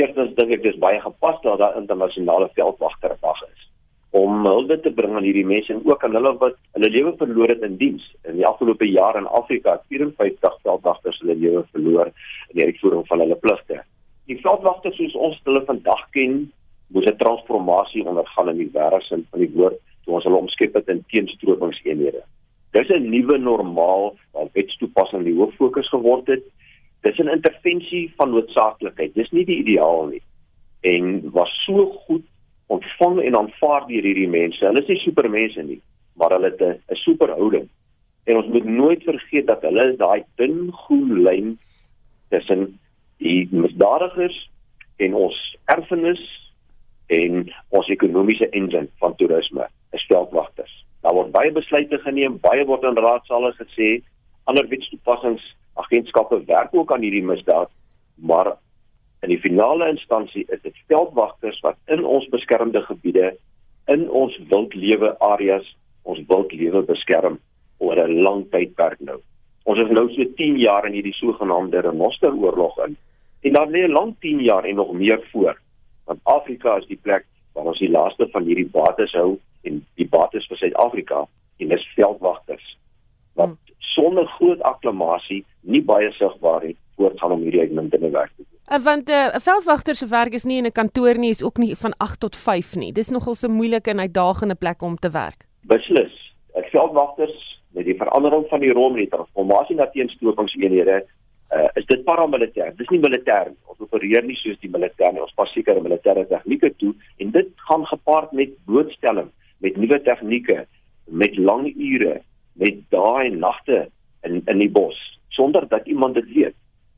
Eerstens dink ek dis baie gepas dat daar internasionale veldwagterdag is om hulde te bring aan hierdie mense en ook aan hulle wat hulle lewe verloor het in diens. In die afgelope jaar in Afrika het 54 veldwagters hulle lewe verloor in die uitvoering van hulle pligte. Die veldwagters soos ons hulle vandag ken, moes 'n transformasie ondergaan in die wêreldsin van die woord toe ons hulle omskep het in teenstropingseenhede. Dis 'n nuwe normaal waar wetstoepassing die hooffokus geword het dis 'n intervensie van noodsaaklikheid. Dis nie die ideaal nie. En was so goed ontvang en aanvaar deur hierdie mense. Hulle is nie supermense nie, maar hulle het 'n superhouding. En ons moet nooit vergeet dat hulle is daai dun groen lyn tussen die misdadigers en ons erfenis en ons ekonomiese engine van toerisme, is veldwagters. Daar word baie besluite geneem, baie word in raadsale gesê, ander wetstoepassings agentskappe werk ook aan hierdie misdaad, maar in die finale instansie is dit veldwagters wat in ons beskermde gebiede in ons wildlewe areas ons wildlewe beskerm oor 'n lang tydperk nou. Ons is nou so 10 jaar in hierdie sogenaamde renosteroorlog in en dan lê 'n lang 10 jaar en nog meer voor. Want Afrika is die plek waar ons die laaste van hierdie bates hou en die bates vir Suid-Afrika en dis veldwagters akklamasie nie baie sigbaar het voortgaan om hierdie uitmuntende werk te doen. Uh, want eh, 'n uh, veldwagter se werk is nie in 'n kantoor nie, is ook nie van 8 tot 5 nie. Dis nogal 'n moeilike en uitdagende plek om te werk. Beslis. Ek veldwagters met die verandering van die rol met die transformasie na teenstopingseenhede uh, is dit paramilitêr. Dis nie militêr nie. Ons opereer nie soos die militêr nie. Ons pas sekere militêre tegnieke toe en dit gaan gepaard met blootstelling, met nuwe tegnieke, met lang ure met daai nagte in in die bos sonder dat iemand dit weet.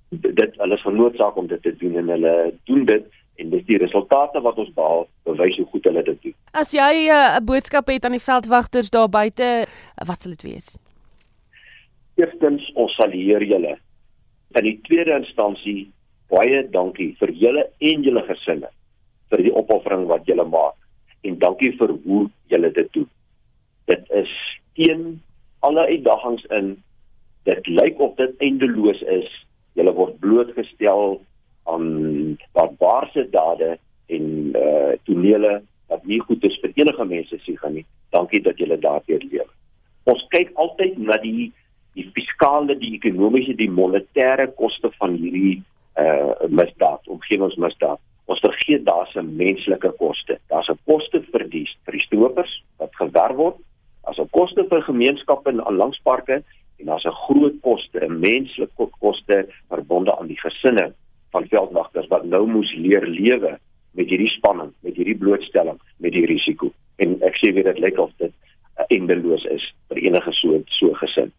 Dit hulle is genoodsaak om dit te doen en hulle doen dit en dis die resultate wat ons behaal bewys hoe goed hulle dit doen. As jy eh, 'n uh, boodskap het aan die veldwagters daar buite, wat sal dit wees? Eerstens, ons sal hier julle. In die tweede instansie, baie dankie vir julle en julle gesinne vir die opoffering wat julle maak en dankie vir hoe julle dit doen. Dit is teen alle uitdagings in. Dit lyk of dit eindeloos is. Julle word blootgestel aan barbaarse dade en eh uh, tonele wat nie goed is vir enige mense se gaan nie. Dankie dat julle daardeur leef. Ons kyk altyd na die die fiskale, die ekonomiese, die monetêre koste van hierdie eh uh, misdaad, omgewingsmisdaad. Ons vergeet daar's 'n menslike koste. Daar's 'n koste vir die vir die stroopers wat gewerf word as 'n koste vir gemeenskappe en langsparke en as 'n groot koste, 'n menslike koste verbonde aan die gesinne van veldwagters wat nou moes leer lewe met hierdie spanning, met hierdie blootstelling, met die risiko. En ek sê weer dit lyk of dit 'n eindeloos is vir enige so so gesin.